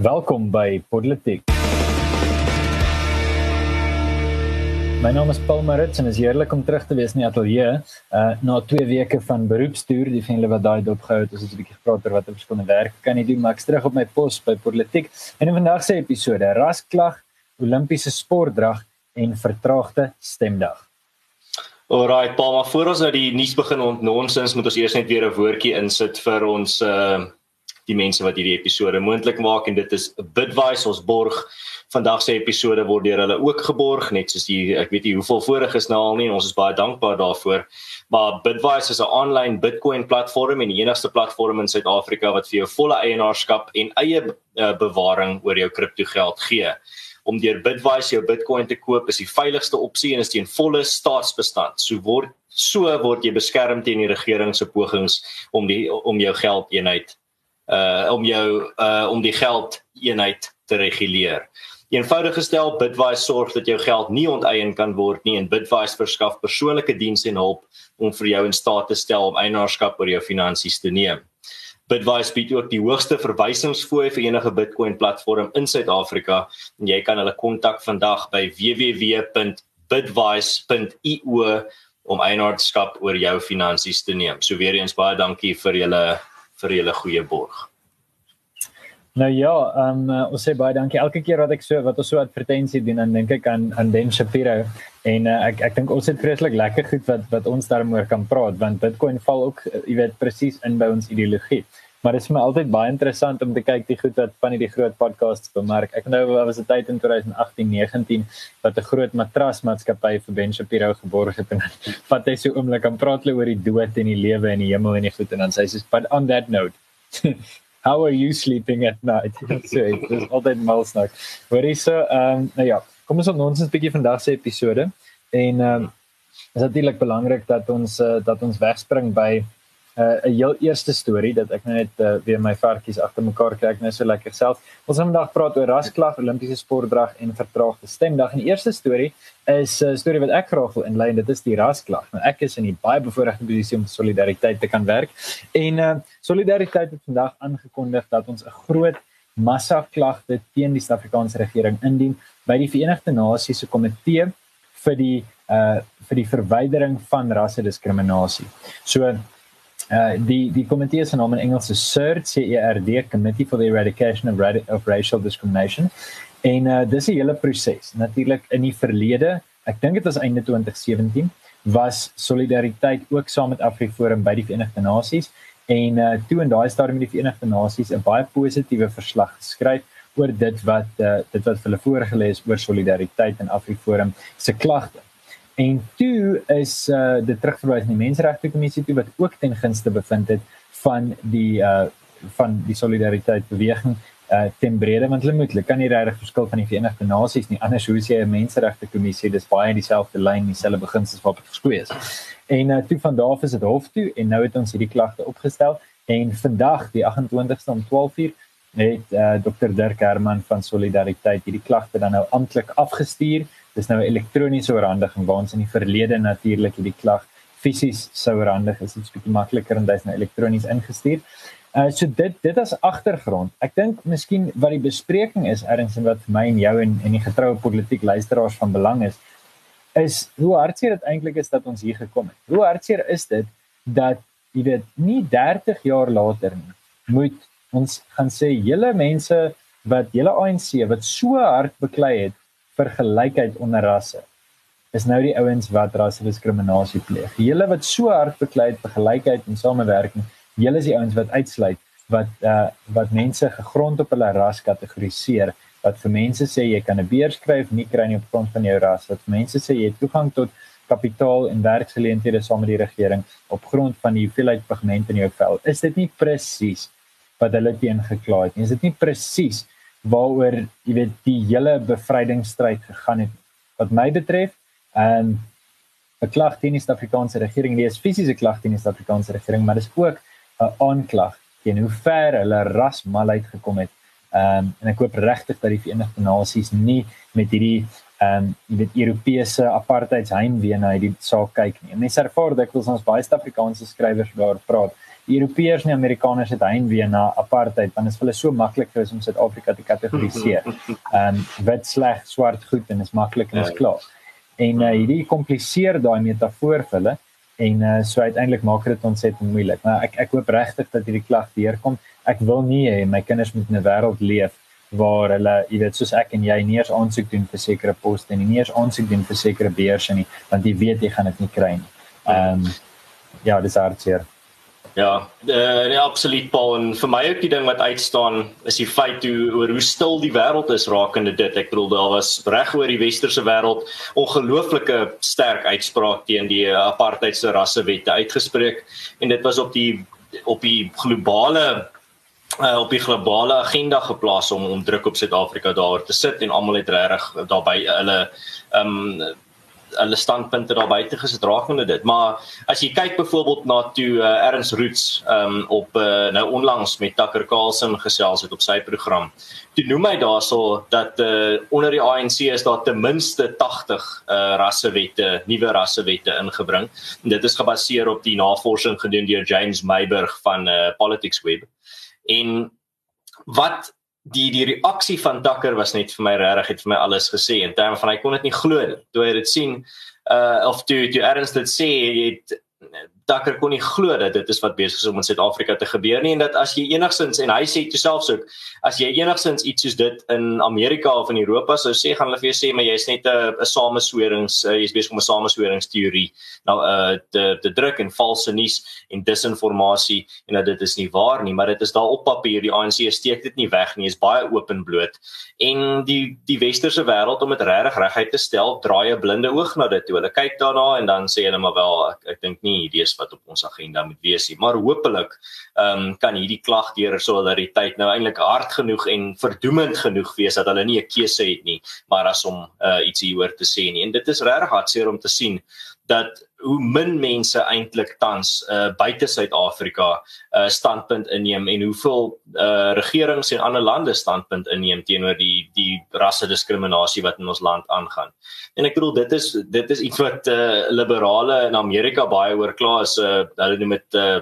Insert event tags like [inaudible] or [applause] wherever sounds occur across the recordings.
Welkom by Politiek. My naam is Paul Marits en is heerlik om terug te wees in die ateljee. Uh na 2 weke van beroepstoer, die vriende wat daai dopgehou het, ons het 'n bietjie gepraat oor wat op skool werk kan nie doen, maar ek terug op my pos by Politiek. En in vandag se episode, rasklag, Olimpiese sportdrag en vertraagde stemdag. Alraai, Paul, maar voor ons nou die nuus begin ontnonsens, moet ons eers net weer 'n woordjie insit vir ons uh die mense wat hierdie episode moontlik maak en dit is Bitwise ons borg. Vandag se episode word deur hulle ook geborg net soos die ek weet nie hoeveel voorheen is nou al nie en ons is baie dankbaar daarvoor. Maar Bitwise is 'n aanlyn Bitcoin platform en die enigste platform in Suid-Afrika wat vir jou volle eienaarskap en eie uh, bewaring oor jou kriptogeld gee. Om deur Bitwise jou Bitcoin te koop is die veiligigste opsie en is teen volle staatsbestand. So word so word jy beskerm teen die regering se pogings om die om jou geld eenheid uh om jou uh om die geld eenheid te reguleer. Eenvoudig gestel, Bitwise sorg dat jou geld nie onteien kan word nie en Bitwise verskaf persoonlike dienste en hulp om vir jou in staat te stel om eienaarskap oor jou finansies te neem. Bitwise bied ook die hoogste verwysingsfooi vir enige Bitcoin platform in Suid-Afrika en jy kan hulle kontak vandag by www.bitwise.io om eienaarskap oor jou finansies te neem. So weer eens baie dankie vir julle vir julle goeie borg. Nou ja, ehm um, ons sê baie dankie elke keer wat ek so wat ons so advertensie doen dan dink ek aan aan Ben Shapiro en uh, ek ek dink ons het vreeslik lekker goed wat wat ons daaroor kan praat want Bitcoin val ook jy weet presies in by ons ideologie. Maar dit is my altyd baie interessant om te kyk die goed wat van hierdie groot podcasts bemerk. Ek onthou was 'n tyd in 2018-19 wat 'n groot matrasmaatskappy vir Ben Shapiro geborg het en wat [laughs] hy so oomblik aan praat oor die dood en die lewe en die hemel en die goed en dan sê hy so but on that note [laughs] how are you sleeping at night? [laughs] so dit is altyd mal snaak. Hoor jy so ehm um, nou ja, kom ons op ons 'n bietjie vandag se episode en ehm um, is natuurlik belangrik dat ons uh, dat ons wegspring by 'n uh, heel eerste storie dat ek nou net uh, weer my varkies agter mekaar kry ek nou so lekker self. Ons gaan vandag praat oor rasklag, Olimpiese sportdrag en vertraagde stemdag. En die eerste storie is 'n uh, storie wat ek graag wil inlei en dit is die rasklag. Nou ek is in 'n baie bevoordeelde posisie om solidariteit te kan werk. En uh, solidariteit het vandag aangekondig dat ons 'n groot massa klagte teen die Suid-Afrikaanse regering indien by die Verenigde Nasies se komitee vir die uh vir die verwydering van rassediskriminasie. So Uh die die komitee se naam in Engels is CERD, C E R D, Committee for the Eradication of, Radi of Racial Discrimination. En uh dis 'n hele proses. Natuurlik in die verlede, ek dink dit was einde 2017, was solidariteit ook saam met AfriForum by die Verenigde Nasies en uh toe in daai stadium met die Verenigde Nasies 'n baie positiewe verslag geskryf oor dit wat uh dit wat hulle voorgelê is oor solidariteit en AfriForum se klagte. En toe is uh dit terugverwys na die Menseregte Kommissie toe wat ook ten gunste bevind het van die uh van die solidariteit beweging uh ten brede want hulle moet hulle kan nie regtig verskil van die Verenigde Nasies nie anders hoe jy 'n Menseregte Kommissie dis baie dieselfde lyn dieselfde beginsels dit geskei is. En uh toe van daar af is dit hof toe en nou het ons hierdie klagte opgestel en vandag die 28ste om 12:00 het uh Dr Dirk Herman van Solidariteit hierdie klagte dan nou amptelik afgestuur dis nou 'n elektroniese oorhandiging waar ons in die verlede natuurlik hierdie klag fisies sou oorhandig is dit bietjie makliker en dis nou elektronies ingestuur. Uh so dit dit as agtergrond. Ek dink miskien wat die bespreking is erns en wat vir my en jou en en die getroue politiek luisteraars van belang is is hoe hartseer dit eintlik is dat ons hier gekom het. Hoe hartseer is dit dat jy weet nie 30 jaar later nie moet ons gaan sê julle mense wat julle ANC wat so hard beklei het vir gelykheid onder rasse. Is nou die ouens wat rassediskriminasie pleeg. Julle wat so hard beklei het vir gelykheid en samewerking, julle is die ouens wat uitsluit wat uh wat mense gegrond op hulle ras kategoriseer wat vir mense sê jy kan 'n beurs skryf nie kry nie op grond van jou ras wat mense sê jy het toegang tot kapitaal en werksgeleenthede saam met die regering op grond van die hoeveelheid pigment in jou vel. Is dit nie presies wat hulle teen gekla het nie? Is dit nie presies waaroor jy weet die hele bevrydingsstryd gegaan het wat my betref en 'n klag teen die Suid-Afrikaanse regering nie is fisiese klag teen die Suid-Afrikaanse regering maar dis ook 'n aanklag teen hoe ver hulle rasmalheid gekom het um, en ek hoop regtig dat die Verenigde Nasies nie met hierdie ehm um, jy weet Europese apartheidsheimwee na hierdie saak kyk nie. Mense ervaar dikwels ons baie Suid-Afrikaanse skrywers daar praat die Europeërs en die Amerikaners het heenweë na apartheid want dit is vir hulle so maklik vir om Suid-Afrika te kategoriseer. [laughs] Ehm um, wit sleg, swart goed en is maklik en is ja. klaar. En uh, hierdie kompliseer daai metafoor vir hulle en uh, so uiteindelik maak dit ontsettend moeilik. Maar ek ek hoop regtig dat hierdie klag deurkom. Ek wil nie hê my kinders moet in 'n wêreld leef waar hulle, jy weet, soos ek en jy nie eens aansoek doen vir sekere poste en nie eens aansoek doen vir sekere beurse nie, want jy weet jy gaan dit nie kry nie. Ehm um, ja, dis hartseer. Ja, uh, nee absoluut Paul en vir my ook die ding wat uitstaan is die feit hoe oor hoe stil die wêreld is rakende dit. Ek bedoel daar was reg oor die westerse wêreld ongelooflike sterk uitspraak teen die apartheidse rassewette uitgespreek en dit was op die op die globale uh, op die globale agenda geplaas om om druk op Suid-Afrika daar te sit en almal het regtig daarbey hulle ehm um, hulle standpunte daar buite gesit rakende dit. Maar as jy kyk byvoorbeeld na toe uh, Ernst Roots um, op uh, nou onlangs met Tucker Carlson gesels het op sy program. Toe noem hy daarso dat uh, onder die ANC is daar ten minste 80 uh, rassewette, nuwe rassewette ingebring. En dit is gebaseer op die navorsing gedoen deur James Mayberg van uh, Politics Web. En wat die die reaksie van Tucker was net vir my regtig het vir my alles gesê. In terme van hy kon dit nie glo nie. Toe hy dit sien uh of toe toe Ernst dit sê het Tucker kon nie glo dat dit is wat besig is om in Suid-Afrika te gebeur nie en dat as jy enigsins en hy sê dit selfs ook as jy enigsins iets soos dit in Amerika of in Europa sou sê gaan hulle vir jou sê maar jy's net 'n 'n sameswerings uh, jy's besig om 'n samesweringsteorie nou uh te te druk en valse nuus en disinformasie en dat dit is nie waar nie maar dit is daar op papier die ANC steek dit nie weg nie is baie openbloot en die die westerse wêreld om dit regtig reguit te stel draai 'n blinde oog na dit toe. Hulle kyk daarna en dan sê hulle maar wel ek, ek dink nie idees wat op ons agenda moet wees nie. Maar hopelik ehm um, kan hierdie klag deur solidariteit nou eintlik hard genoeg en verdoemend genoeg wees dat hulle nie 'n keuse het nie, maar as om uh, iets hieroor te sê nie. En dit is regtig hartseer om te sien dat hoe min mense eintlik tans uh buite Suid-Afrika uh standpunt inneem en hoeveel uh regerings en ander lande standpunt inneem teenoor die die rasse diskriminasie wat in ons land aangaan. En ek bedoel dit is dit is iets wat uh liberale in Amerika baie oor kla is uh hulle noem dit uh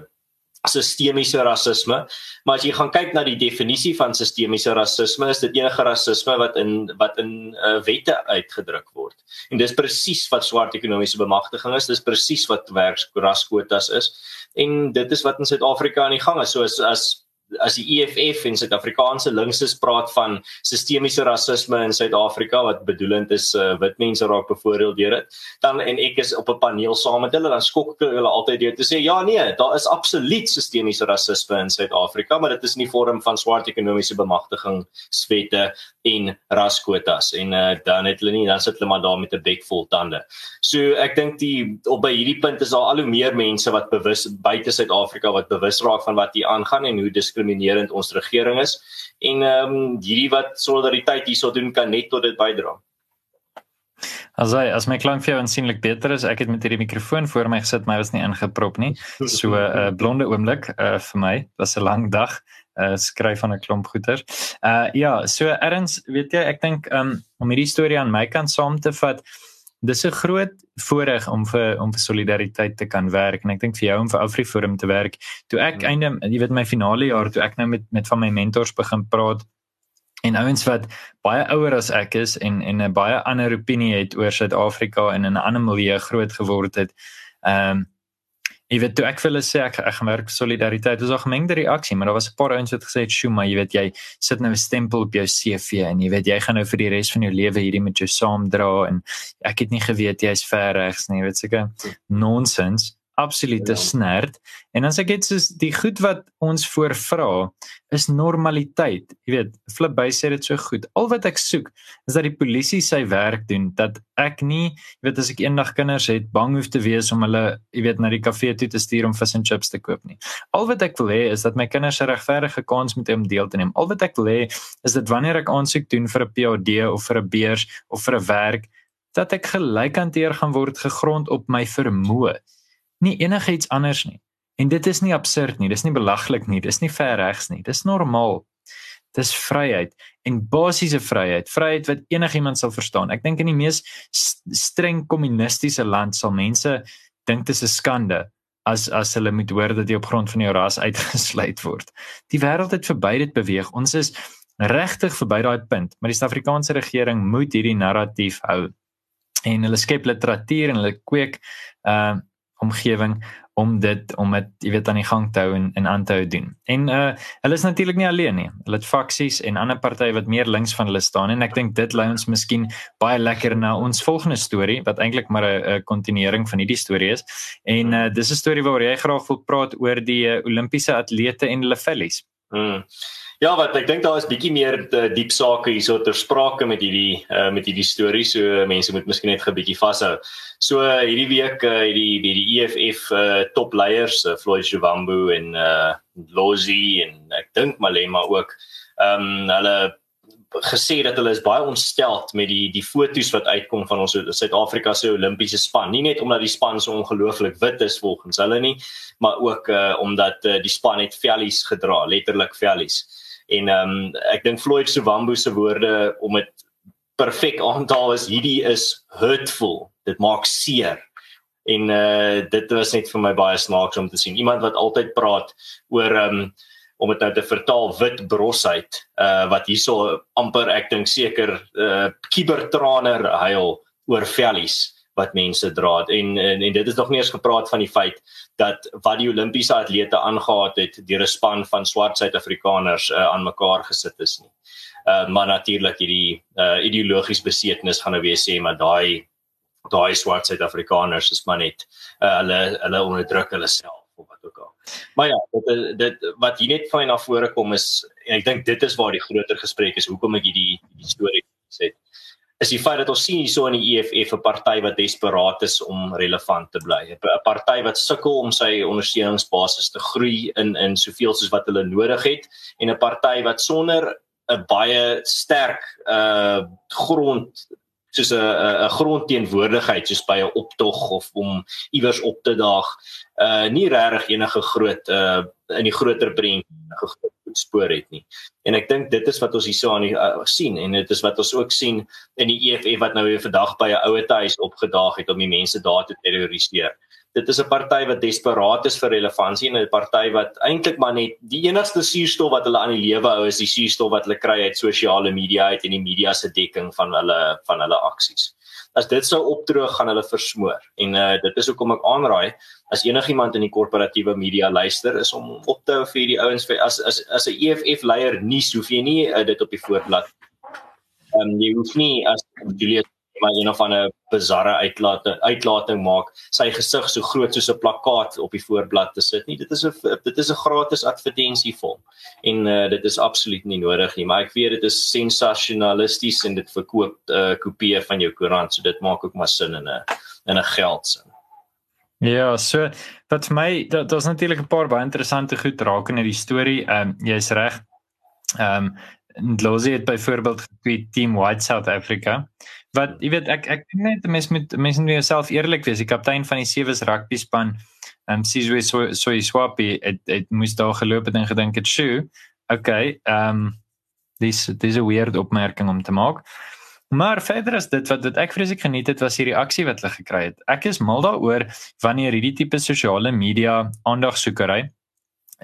sistemiese rasisme. Maar as jy gaan kyk na die definisie van sistemiese rasisme, is dit enige rasisme wat in wat in uh, wette uitgedruk word. En dis presies wat swart ekonomiese bemagtiging is, dis presies wat werksraskwotas is. En dit is wat in Suid-Afrika aan die gang is. So as as as die EFF en Suid-Afrikaanse linkses praat van sistemiese rasisme in Suid-Afrika wat bedoelend is uh, wit mense raak bevoordeel deur dit dan en ek is op 'n paneel saam met hulle dan skok hulle altyd deur te sê ja nee daar is absoluut sistemiese rasisme in Suid-Afrika maar dit is in die vorm van swart ekonomiese bemagtiging swette en raskwotas en uh, dan het hulle nie dan sit hulle maar daar met 'n bek vol tande. So ek dink die op by hierdie punt is daar al hoe meer mense wat bewus buite Suid-Afrika wat bewus raak van wat hier aangaan en hoe diskriminerend ons regering is en ehm um, hierdie wat solidariteit hierso doen kan net tot dit bydra. Also as my klank vir jou aansienlik beter is, ek het met hierdie mikrofoon voor my gesit, maar was nie ingeprop nie. So 'n [laughs] uh, blonde oomblik uh, vir my. Was 'n lang dag uh, skryf van 'n klomp goeder. Uh ja, so erns, weet jy, ek dink um, om hierdie storie aan my kant saam te vat, dis 'n groot voorreg om vir om vir solidariteit te kan werk en ek dink vir jou om vir Afriforum te werk. Toe ek hmm. einde, jy weet my finale jaar toe ek nou met met van my mentors begin praat en ouens wat baie ouer as ek is en en 'n baie ander opinie het oor Suid-Afrika en in 'n ander milieu groot geword het. Ehm um, Jy weet toe ek vir hulle sê ek ek werk solidariteit, was 'n gemengde reaksie, maar daar was 'n paar ouens wat gesê het, "Sjoe, maar jy weet jy sit nou 'n stempel op jou CV en jy weet jy gaan nou vir die res van jou lewe hierdie met jou saam dra en ek het nie geweet jy is ver regs nie, jy weet seker nonsens." Absolute ja. snert. En dan sê ek dit soos die goed wat ons voorvra is normaliteit. Jy weet, Flip by sê dit so goed. Al wat ek soek is dat die polisie sy werk doen, dat ek nie, jy weet as ek eendag kinders het, bang hoef te wees om hulle, jy weet, na die kafee toe te stuur om vis en chips te koop nie. Al wat ek wil hê is dat my kinders 'n regverdige kans moet hê om deel te neem. Al wat ek wil hê is dat wanneer ek aansoek doen vir 'n PhD of vir 'n beurs of vir 'n werk, dat ek gelyk hanteer gaan word gegrond op my vermoë nie enigiets anders nie. En dit is nie absurd nie, dis nie belaglik nie, dis nie verregs nie, dis normaal. Dis vryheid en basiese vryheid, vryheid wat enigiemand sal verstaan. Ek dink in die mees streng kommunistiese land sal mense dink dit is 'n skande as as hulle moet hoor dat jy op grond van jou ras [laughs] uitgesluit word. Die wêreld het verby dit beweeg. Ons is regtig verby daai punt, maar die Suid-Afrikaanse regering moet hierdie narratief hou. En hulle skep literatuur en hulle kweek uh omgewing om dit om dit jy weet aan die gang te hou en en aan te hou doen. En uh hulle is natuurlik nie alleen nie. Hulle het faksies en ander partye wat meer links van hulle staan en ek dink dit lei ons miskien baie lekker na ons volgende storie wat eintlik maar 'n kontinuering van hierdie storie is. En uh dis 'n storie waaroor jy graag wil praat oor die uh, Olimpiese atlete en hulle vellies. Hmm. Ja, wat ek dink daar is bietjie meer uh, diep sake hierso ter sprake met hierdie uh, met hierdie storie. So mense moet miskien net 'n bietjie vashou. So uh, hierdie week uh, hierdie by die EFF uh, topleiers, uh, Floyd Shivambu en uh Lozi en ek dink Malema ook. Ehm um, hulle gesê dat hulle is baie ontsteld met die die fotos wat uitkom van ons Suid-Afrika se Olimpiese span. Nie net omdat die span so ongelooflik wit is volgens hulle nie, maar ook uh, omdat uh, die span het vellies gedra, letterlik vellies. En ehm um, ek dink Floyd Shivambu se woorde om dit perfek aan te haal is hierdie is hurtful. Dit maak seer. En uh dit was net vir my baie snaaks om te sien iemand wat altyd praat oor ehm um, om dit nou te vertaal wit brosheid uh wat hierso amper ek dink seker uh kibertraner huil oor vellies wat mense dra en, en en dit is nog nie eens gepraat van die feit dat wat die Olimpiese atlete aangegaat het deur 'n span van swart Suid-Afrikaners uh, aan mekaar gesit is nie. Uh maar natuurlik hierdie uh ideologies besetenis gaan nou weer sê maar daai daai swart Suid-Afrikaners is maar net uh, hulle hulle onderdruk hulle self of wat ook al. Maar ja, dit dit wat hier net van na vore kom is en ek dink dit is waar die groter gesprek is hoekom ek hierdie die storie sê is die feit dat ons sien hierso in die EFF 'n party wat desperaat is om relevant te bly. 'n Party wat sukkel om sy ondersteuningsbasis te groei in in soveel soos wat hulle nodig het en 'n party wat sonder 'n baie sterk uh grond soos 'n 'n grondteenwoordigheid soos by 'n optog of om iewers op te daag uh nie regtig enige groot uh in die groter prentjie spoor het nie. En ek dink dit is wat ons hierso aan die uh, sien en dit is wat ons ook sien in die EFF wat nou weer vandag by 'n ouete huis opgedaag het om die mense daar te terroriseer dit is 'n party wat desperaat is vir relevantie en 'n party wat eintlik maar net die enigste suurstof wat hulle aan die lewe hou is die suurstof wat hulle kry uit sosiale media uit en die media se dekking van hulle van hulle aksies. As dit sou opdroog gaan hulle versmoor en uh, dit is hoekom ek aanraai as enigiemand in die korporatiewe media luister is om op te hou vir die ouens vir as as as 'n EFF leier nie hoef jy nie uh, dit op die voorblad. Ehm um, jy hoef nie as Julius maar een of ander bizarre uitlating uitlating maak, sy gesig so groot soos 'n plakkaat op die voorblad te sit nie. Dit is 'n dit is 'n gratis advertensie vir hom. En uh, dit is absoluut nie nodig nie, maar ek weet dit is sensasionalisties en dit verkoop 'n uh, kopie van jou koerant, so dit maak ook maar sin in 'n in 'n geldsin. Ja, so wat vir my daar's natuurlik 'n paar baie interessante goed raak in die storie. Ehm um, jy's reg. Ehm um, Ndlozi het byvoorbeeld getweet Team White South Africa wat jy weet ek ek dink net mense moet mense moet jouself eerlik wees. Die kaptein van die sewe rugby span ehm um, Sizwe so so hy swappie het het moes daar geloop het en gedink het sjoe okay ehm um, dis dis 'n weird opmerking om te maak. Maar verder as dit wat dit ek vreeslik geniet het was die reaksie wat hulle gekry het. Ek is mal daaroor wanneer hierdie tipe sosiale media aandagsoekery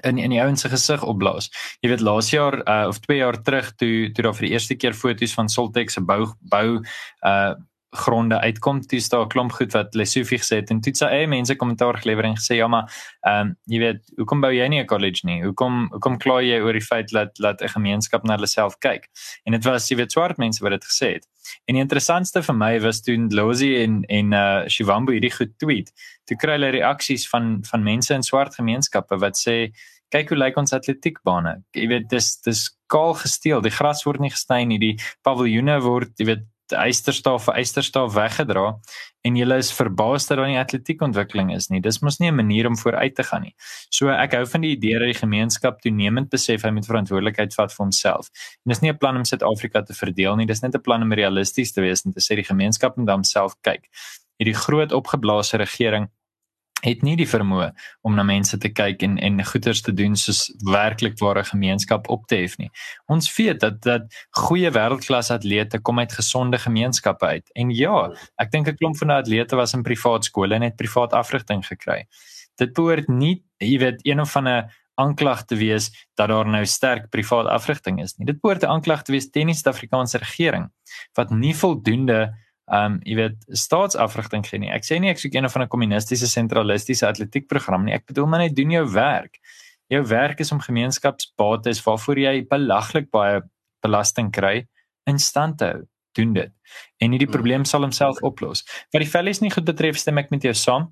in in die ouens se gesig opblaas. Jy weet laas jaar uh, of 2 jaar terug toe toe daar vir die eerste keer foto's van Soltex se bou bou uh gronde uitkom, toe staan 'n klomp goed wat Lesofie gesê het en toe sê hey, mense kommentaar gelewer en gesê ja maar ehm um, jy weet hoekom bou jy nie 'n college nie? Hoekom hoekom kla jy oor die feit dat dat 'n gemeenskap na hulle self kyk? En dit was jy weet swart mense wat dit gesê het. En die interessantste vir my was toe Lozi en en uh Shivambu hierdie goed tweet. Toe kry hulle reaksies van van mense in swart gemeenskappe wat sê kyk hoe lyk ons atletiekbane. Jy weet dis dis kaal gesteel. Die gras word nie gesny nie. Die paviljoene word jy weet eysterstaaf vir eysterstaaf weggedra en jy is verbaas dat daar nie atletiekontwikkeling is nie. Dis mos nie 'n manier om vooruit te gaan nie. So ek hou van die idee dat die gemeenskap toenemend besef hy moet verantwoordelikheid vat vir homself. En dis nie 'n plan om Suid-Afrika te verdeel nie, dis net 'n plan om realisties te wees en te sê die gemeenskap moet dan self kyk. Hierdie groot opgeblaasde regering het nie die vermoë om na mense te kyk en en goeders te doen soos werklik ware gemeenskap op te hef nie. Ons weet dat dat goeie wêreldklas atlete kom uit gesonde gemeenskappe uit. En ja, ek dink 'n klomp van die atlete was in privaat skole en het privaat afrigting gekry. dit behoort nie jy weet een of ander aanklag te wees dat daar nou sterk privaat afrigting is nie. Dit behoort 'n aanklag te wees teen die Suid-Afrikaanse regering wat nie voldoende ehm um, jy weet staatsafrigting gee nie. Ek sê nie ek soek een of ander kommunistiese sentralistiese atletiekprogram nie. Ek bedoel maar net doen jou werk. Jou werk is om gemeenskapsbates waarvoor jy belaglik baie belasting kry in stand te hou. Doen dit. En hierdie hmm. probleem sal homself oplos. Wat die vellies nie goed betref, stem ek met jou saam.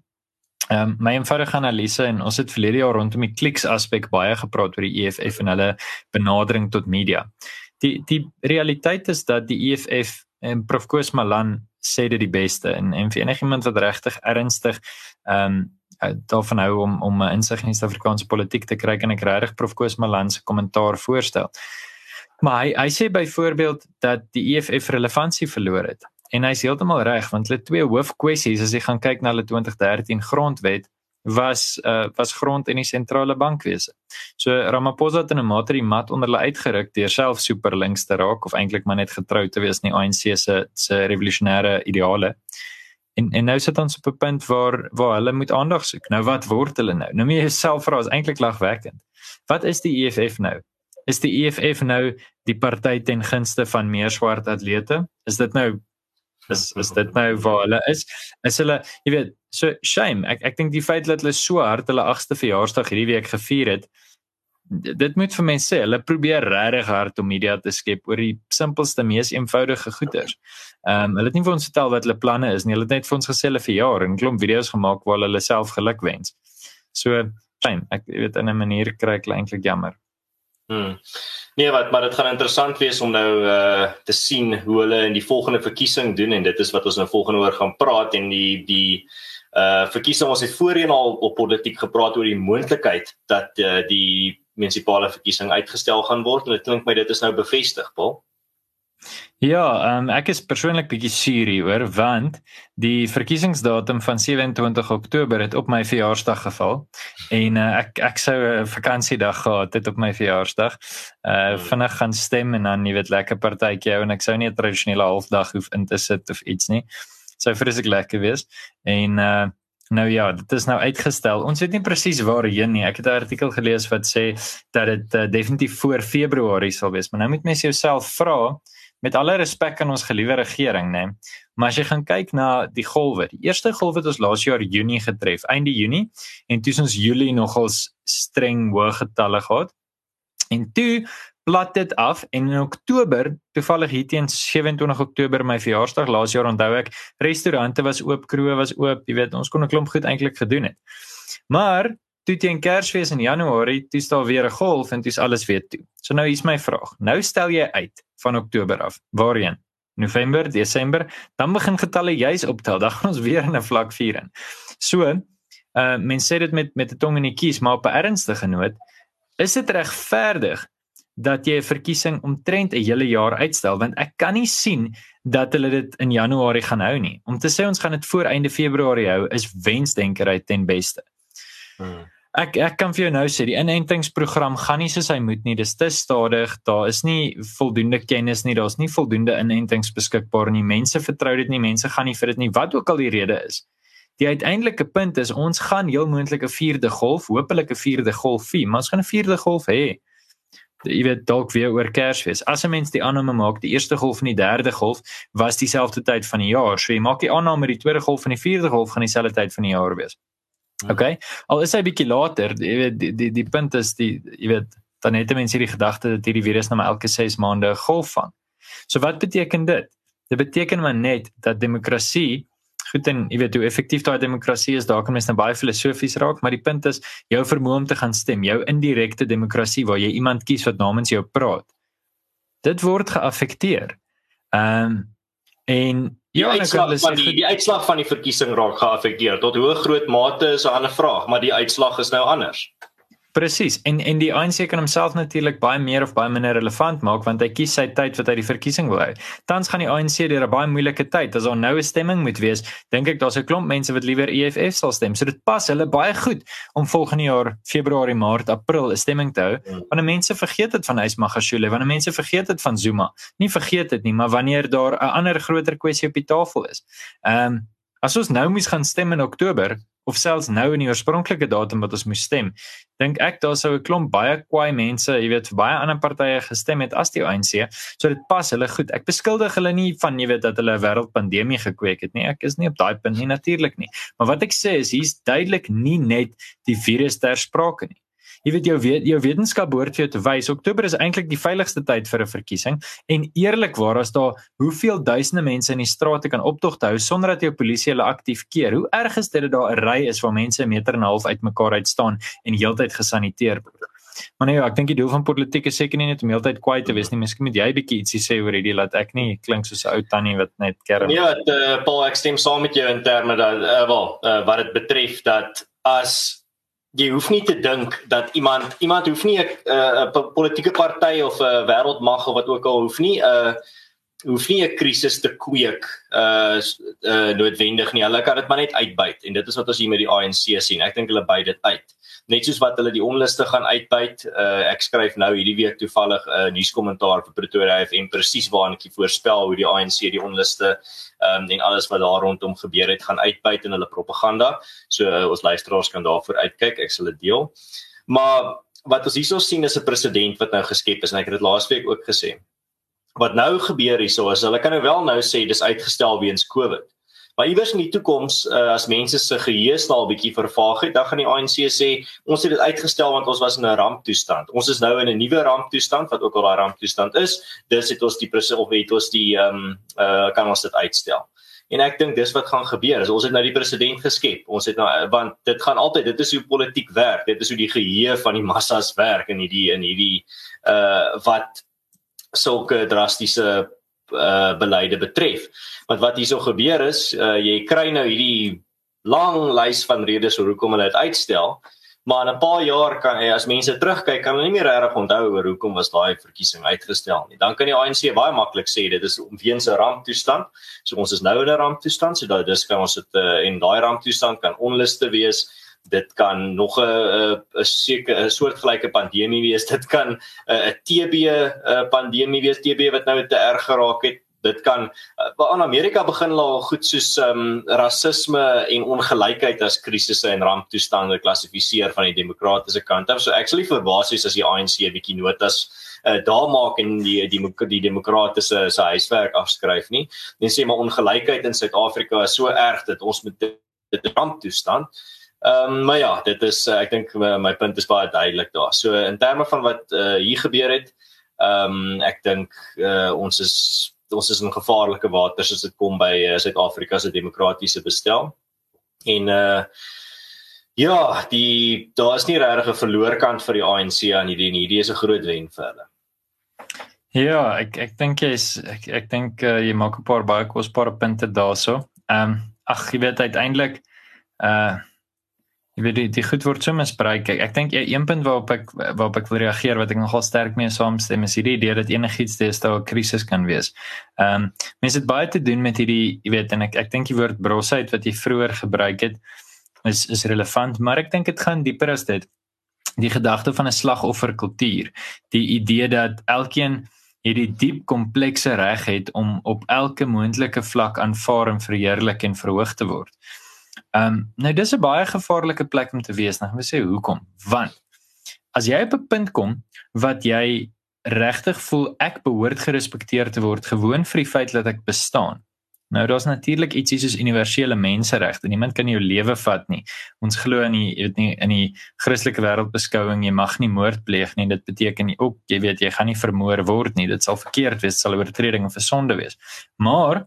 Ehm um, my eenvoudige analise en ons het verlede jaar rondom die kliks aspek baie gepraat oor die EFF en hulle benadering tot media. Die die realiteit is dat die EFF en Prof. Koos Malan sê dit die beste en en vir enigiemand wat regtig ernstig ehm um, daarvan hou om om 'n insig in die Suid-Afrikaanse politiek te kry en ek regtig Prof. Koos Malan se kommentaar voorstel. Maar hy hy sê byvoorbeeld dat die EFF relevantie verloor het. En hy's heeltemal reg want hulle twee hoofkwessies as jy gaan kyk na hulle 2013 grondwet was uh, was grond in die sentrale bankwese. So Ramaphosa het in 'n mate die mat onder hulle uitgeruk deur self super links te raak of eintlik maar net getrou te wees in die ANC se se revolusionêre ideale. En en nou sit ons op 'n punt waar waar hulle moet aandag soek. Nou wat word hulle nou? Nou moet jy jouself vra is eintlik lagwekkend. Wat is die EFF nou? Is die EFF nou die party ten gunste van meer swart atlete? Is dit nou is is dit nou waar hulle is is hulle jy weet so shame ek ek dink die feit dat hulle so hard hulle 8ste verjaarsdag hierdie week gevier het dit moet vir mense sê hulle probeer regtig hard om media te skep oor die simpelste mees eenvoudige goeders. Ehm um, hulle het nie vir ons vertel wat hulle planne is nie. Hulle het net vir ons gesê hulle verjaar en klomp video's gemaak waar hulle self geluk wens. So shame ek weet in 'n manier kry ek eintlik jammer. Hmm. Nee, wat maar dit gaan interessant wees om nou uh te sien hoe hulle in die volgende verkiesing doen en dit is wat ons nou volgende oor gaan praat en die die uh verkiesing ons het voorheen al op politiek gepraat oor die moontlikheid dat uh die munisipale verkiesing uitgestel gaan word en dit klink my dit is nou bevestig, Paul. Ja, um, ek is persoonlik bietjie suur hieroor want die verkiesingsdatum van 27 Oktober het op my verjaarsdag geval en uh, ek ek sou 'n vakansiedag gehad het op my verjaarsdag. Uh vinnig gaan stem en dan jy weet lekker partytjie hou en ek sou nie 'n tradisionele halfdag hoef in te sit of iets nie. Sou vreeslik lekker wees. En uh Nou ja, dit is nou uitgestel. Ons weet nie presies waarheen nie. Ek het 'n artikel gelees wat sê dat dit uh, definitief voor Februarie sal wees, maar nou moet mense jouself vra, met alle respek aan ons geliewe regering, né? Maar as jy gaan kyk na die golwe, die eerste golf het ons laas jaar Junie getref, einde Junie, en toe ons Julie nogals streng hoë getalle gehad. En toe plat dit af en in Oktober, toevallig hier teen 27 Oktober my verjaarsdag laas jaar onthou ek, restaurante was oop, kroë was oop, jy weet, ons kon 'n klomp goed eintlik gedoen het. Maar toe teen Kersfees in Januarie, toe staan weer 'n golf en dis alles weer toe. So nou hier's my vraag. Nou stel jy uit van Oktober af. Waarheen? November, Desember, dan begin getalle juis optel. [laughs] Dan gaan ons weer in 'n vlak 4 in. So, uh mense sê dit met met 'n tong in die kies, maar op 'n ernstige noot, is dit regverdig dat jy 'n verkiesing omtrent 'n hele jaar uitstel want ek kan nie sien dat hulle dit in Januarie gaan hou nie. Om te sê ons gaan dit voor einde Februarie hou is wensdenkerheid ten beste. Hmm. Ek ek kan vir jou nou sê die inentingsprogram gaan nie soos hy moet nie. Dis te stadig. Daar is nie voldoende kennis nie. Daar's nie voldoende inentings beskikbaar nie. Mense vertrou dit nie. Mense gaan nie vir dit nie. Wat ook al die rede is. Die uiteindelike punt is ons gaan heel moontlik 'n vierde golf, hopelik 'n vierde golf hê, maar ons gaan 'n vierde golf hê. Jy weet dalk weer oor Kersfees. As 'n mens die aanname maak, die eerste golf en die derde golf was dieselfde tyd van die jaar. So jy maak die aanname die tweede golf en die vierde golf gaan dieselfde tyd van die jaar wees. Hmm. Okay. Al is hy bietjie later, jy weet die die die punt is die jy weet dan het mense hierdie gedagte dat hierdie virus nou maar elke 6 maande 'n golf vang. So wat beteken dit? Dit beteken maar net dat demokrasie goed en jy weet hoe effektief daai demokrasie is, daar kan mense nou baie filosofies raak, maar die punt is jou vermoë om te gaan stem, jou indirekte demokrasie waar jy iemand kies wat namens jou praat. Dit word geaffekteer. Ehm um, en Ja, die uitslag van die die uitslag van die verkiesing raak geaffekteer. Tot hoe groot mate is 'n ander vraag, maar die uitslag is nou anders. Presies. En en die ANC kan homself natuurlik baie meer of baie minder relevant maak want hy kies sy tyd wat hy die verkiesing wil hê. Tans gaan die ANC deur 'n baie moeilike tyd. As daar nou 'n stemming moet wees, dink ek daar's 'n klomp mense wat liewer EFF sal stem. So dit pas hulle baie goed om volgende jaar Februarie, Maart, April 'n stemming te hou. Hmm. Wanneer mense vergeet dit van Ysmagashule, wanneer mense vergeet dit van Zuma. Nie vergeet dit nie, maar wanneer daar 'n ander groter kwessie op die tafel is. Ehm um, as ons nou moes gaan stem in Oktober, of selfs nou in die oorspronklike datum wat ons moes stem, dink ek daar sou 'n klomp baie kwaai mense, jy weet, vir baie ander partye gestem het as die ANC. So dit pas hulle goed. Ek beskuldig hulle nie van jy weet dat hulle 'n wêreldpandemie gekweek het nie. Ek is nie op daai punt nie natuurlik nie. Maar wat ek sê is hier's duidelik nie net die virus ter sprake nie jy weet jou weet jou wetenskap behoort vir jou te wys Oktober is eintlik die veiligigste tyd vir 'n verkiesing en eerlikwaar as daar hoeveel duisende mense in die strate kan optogte hou sonder dat jou polisie hulle aktief keer hoe erg is dit dat daar 'n ry is waar mense 'n meter en 'n half uitmekaar uit staan en heeltyd gesaniteer word Maar nee, ek dink die doel van politiek is seker nie net om heeltyd kwaai te wees nie. Miskien moet jy bietjie ietsie sê oor hierdie laat ek nie klink soos 'n ou tannie wat net kerm. Ja, dit uh, Paul ek stem saam met jou in terme dat uh, wel, uh, wat dit betref dat as jy hoef nie te dink dat iemand iemand hoef nie 'n uh, politieke party of 'n uh, wêreldmag of wat ook al hoef nie 'n uh, hoef nie 'n krisis te kweek uh, uh noodwendig nie. Hulle kan dit maar net uitbuit en dit is wat ons hier met die ANC sien. Ek dink hulle byt dit uit net soos wat hulle die onluste gaan uitbuit. Uh, ek skryf nou hierdie week toevallig 'n uh, nuuskommentaar vir Pretoria FM presies waarin ek voorspel hoe die ANC die onluste um, en alles wat daar rondom gebeur het gaan uitbuit in hulle propaganda. So uh, ons luisteraars kan daarvoor uitkyk. Ek sal dit deel. Maar wat ons hierso sien is 'n presedent wat nou geskep is en ek het dit laasweek ook gesê. Wat nou gebeur hierso is hulle kan nou wel nou sê dis uitgestel weens COVID. Maar iewers in die toekoms uh, as mense se geheue staal bietjie vervaag het, dan gaan die ANC sê ons het dit uitgestel want ons was in 'n ramptoestand. Ons is nou in 'n nuwe ramptoestand wat ook al daai ramptoestand is. Dis het ons die of het ons die ehm um, uh kan ons dit uitstel. En ek dink dis wat gaan gebeur. As ons het nou die president geskep. Ons het nou want dit gaan altyd dit is hoe politiek werk. Dit is hoe die geheue van die [laughs] massas werk in hierdie in hierdie uh wat sulke drastiese uh beleide betref. Want wat hierso gebeur is, uh jy kry nou hierdie lang lys van redes hoekom hulle dit uitstel. Maar in 'n paar jaar kan jy as mense terugkyk, kan hulle nie meer regtig onthou oor hoekom was daai verkiesing uitgestel nie. Dan kan die ANC baie maklik sê dit is weens 'n ramptoestand. So ons is nou in 'n ramptoestand, so daai dis kan ons dit uh, en daai ramptoestand kan onluste wees dit kan nog 'n 'n seker 'n soortgelyke pandemie wees. Dit kan 'n TB 'n pandemie wees. TB wat nou te erg geraak het. Dit kan in Amerika begin al goed soos ehm um, rasisme en ongelykheid as krisisse en ramptoestande klassifiseer van die demokratiese kant af. So actually verbaas is as die ANC 'n bietjie notas uh, daar maak en die die, die demokratiese se huiswerk afskryf nie. En sê maar ongelykheid in Suid-Afrika is so erg dat ons met dit ramptoestand Ehm um, maar ja, dit is uh, ek dink my, my punt is baie duidelik daar. So in terme van wat uh, hier gebeur het, ehm um, ek dink uh, ons is ons is in gevaarlike waters as dit kom by Suid-Afrika uh, se demokratiese bestel. En uh ja, die daar is nie regtig 'n verloorkant vir die ANC aan hierdie nie. Hierdie is 'n groot wen vir hulle. Ja, ek ek dink jy's ek ek dink uh, jy maak 'n paar baie kosbare punte daaroor. Ehm um, ag, jy weet uiteindelik uh Jy weet die, die goed word so misbruik. Ek, ek dink een punt waarop ek waarop ek wil reageer wat ek nogal sterk mee saamstem is hierdie idee dat enigiets deesdae 'n krisis kan wees. Ehm um, mense het baie te doen met hierdie, jy weet en ek ek dink die woord brosheid wat jy vroeër gebruik het is is relevant, maar ek dink dit gaan dieper as dit. Die gedagte van 'n slagofferkultuur, die idee dat elkeen hierdie diep komplekse reg het om op elke moontlike vlak aanvaar en verheerlik en verhoog te word. Ehm um, nou dis 'n baie gevaarlike plek om te wees, nou moet sê hoekom? Want as jy op 'n punt kom wat jy regtig voel ek behoort gerespekteer te word gewoon vir die feit dat ek bestaan. Nou daar's natuurlik ietsie soos universele menseregte. Niemand kan jou lewe vat nie. Ons glo in die weet nie in die Christelike wêreldbeskouing jy mag nie moord pleeg nie. Dit beteken ook jy weet jy gaan nie vermoor word nie. Dit sal verkeerd wees, sal oortreding of 'n sonde wees. Maar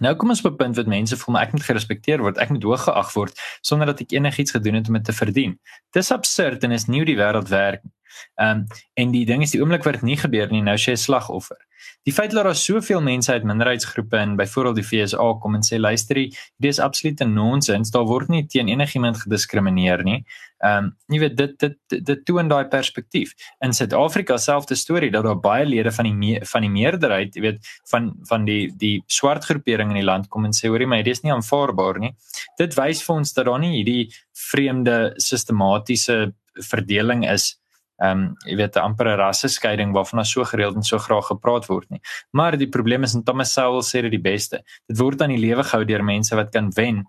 Nou kom ons op 'n punt wat mense voel maar ek moet gerespekteer word, ek moet hoog geag word sonder dat ek enigiets gedoen het om dit te verdien. Dis absurd en is nie hoe die wêreld werk nie. Ehm um, en die ding is die oomblik wat dit nie gebeur nie, nou as jy slagoffer. Die feit dat daar soveel mense uit minderheidsgroepe in byvoorbeeld die FSA kom en sê luister, dit is absolute nonsens, daar word nie teen enigiemand gediskrimineer nie. Ehm um, jy weet dit dit dit, dit toon daai perspektief. In Suid-Afrika selfde storie dat daar baie lede van die me, van die meerderheid, jy weet, van van die die swart groepering in die land kom en sê hoorie my, dit is nie aanvaarbaar nie. Dit wys vir ons dat daar nie hierdie vreemde sistematiese verdeling is ehm um, jy weet 'n ampere rasseskeiding waarvan daar so gereeld en so graag gepraat word nie. Maar die probleem is en Thomas Sowell sê dit die beste. Dit word aan die lewe gehou deur mense wat kan wen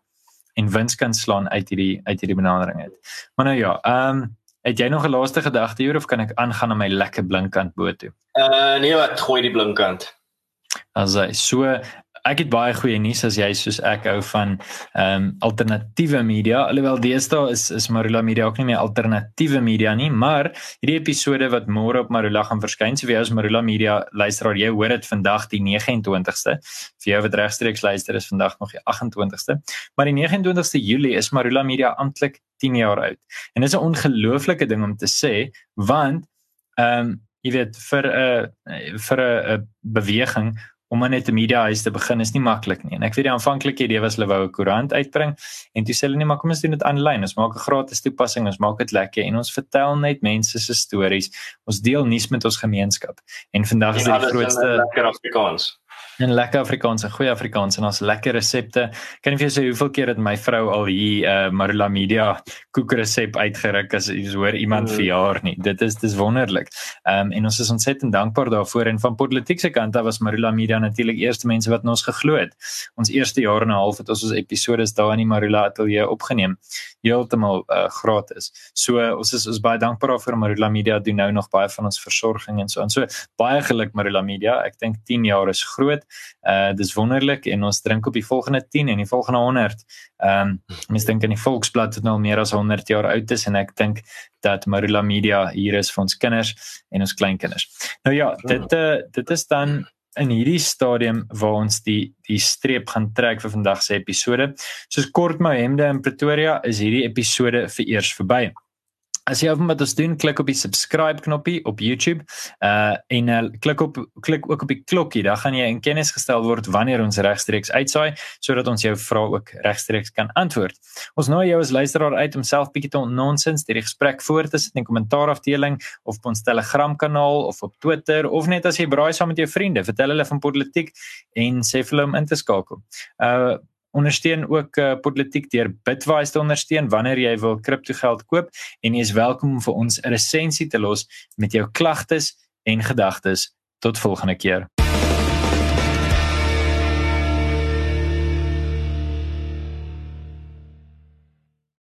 en wins kan slaan uit hierdie uit hierdie benadering uit. Maar nou ja, ehm um, het jy nog 'n laaste gedagte hier of kan ek aangaan na my lekker blinkkant bo toe? Uh nee, wat gooi die blinkkant. As hy so ek het baie goeie nuus as jy soos ek hou van ehm um, alternatiewe media. Alhoewel deesdae is is Marula Media ook nie meer alternatiewe media nie, maar hierdie episode wat môre op Marula gaan verskyn, so vir jou as Marula Media luisteraar, jy hoor dit vandag die 29ste. Vir jou wat regstreeks luister is vandag nog die 28ste. Maar die 29ste Julie is Marula Media amptelik 10 jaar oud. En dit is 'n ongelooflike ding om te sê want ehm um, jy weet vir 'n uh, vir 'n beweging om net 'n media huis te begin is nie maklik nie. En ek weet die aanvanklike idee was hulle wou 'n koerant uitbring en toe sê hulle nee, maar kom ons doen dit aanlyn. Ons maak 'n gratis toepassing, ons maak dit lekker en ons vertel net mense se stories. Ons deel nuus met ons gemeenskap. En vandag is dit die grootste lekker Afrikaans. En lekker Afrikaans, goeie Afrikaans en ons lekker resepte. Kan jy vir sê hoeveel keer het my vrou al hier uh Marula Media koekresep uitgeruk as jy hoor iemand mm. verjaar nie. Dit is dis wonderlik. Ehm um, en ons is ontsettend dankbaar daarvoor en van politieke kant af was Marula Media natuurlik eerste mense wat ons geglo het. Ons eerste jaar en 'n half het ons ons episode daar in die Marula ateljee opgeneem. Heeltemal uh gratis. So uh, ons is ons baie dankbaar daarvoor Marula Media doen nou nog baie van ons versorging en so en so baie geluk Marula Media. Ek dink 10 jaar is groot. Uh dis wonderlik en ons drink op die volgende 10 en die volgende 100. Ehm um, mens dink aan die Volksblad wat nou al meer as 100 jaar oud is en ek dink dat Marula Media hier is vir ons kinders en ons kleinkinders. Nou ja, dit uh, dit is dan in hierdie stadium waar ons die die streep gaan trek vir vandag se episode. Soos kort my hemde in Pretoria is hierdie episode vir eers verby. As jy op wat ons doen, klik op die subscribe knoppie op YouTube. Uh en uh, klik op klik ook op die klokkie, dan gaan jy in kennis gestel word wanneer ons regstreeks uitsaai sodat ons jou vrae ook regstreeks kan antwoord. Ons nooi jou as luisteraar uit om self bietjie te nonsens die gesprek voor te sit in die kommentaarafdeling of op ons Telegram kanaal of op Twitter of net as jy braai saam met jou vriende, vertel hulle van politiek en sê vir hulle om in te skakel. Uh ondersteun ook uh, politiek deur Bitwise te ondersteun wanneer jy wil kriptogeld koop. En jy is welkom om vir ons 'n resensie te los met jou klagtes en gedagtes. Tot volgende keer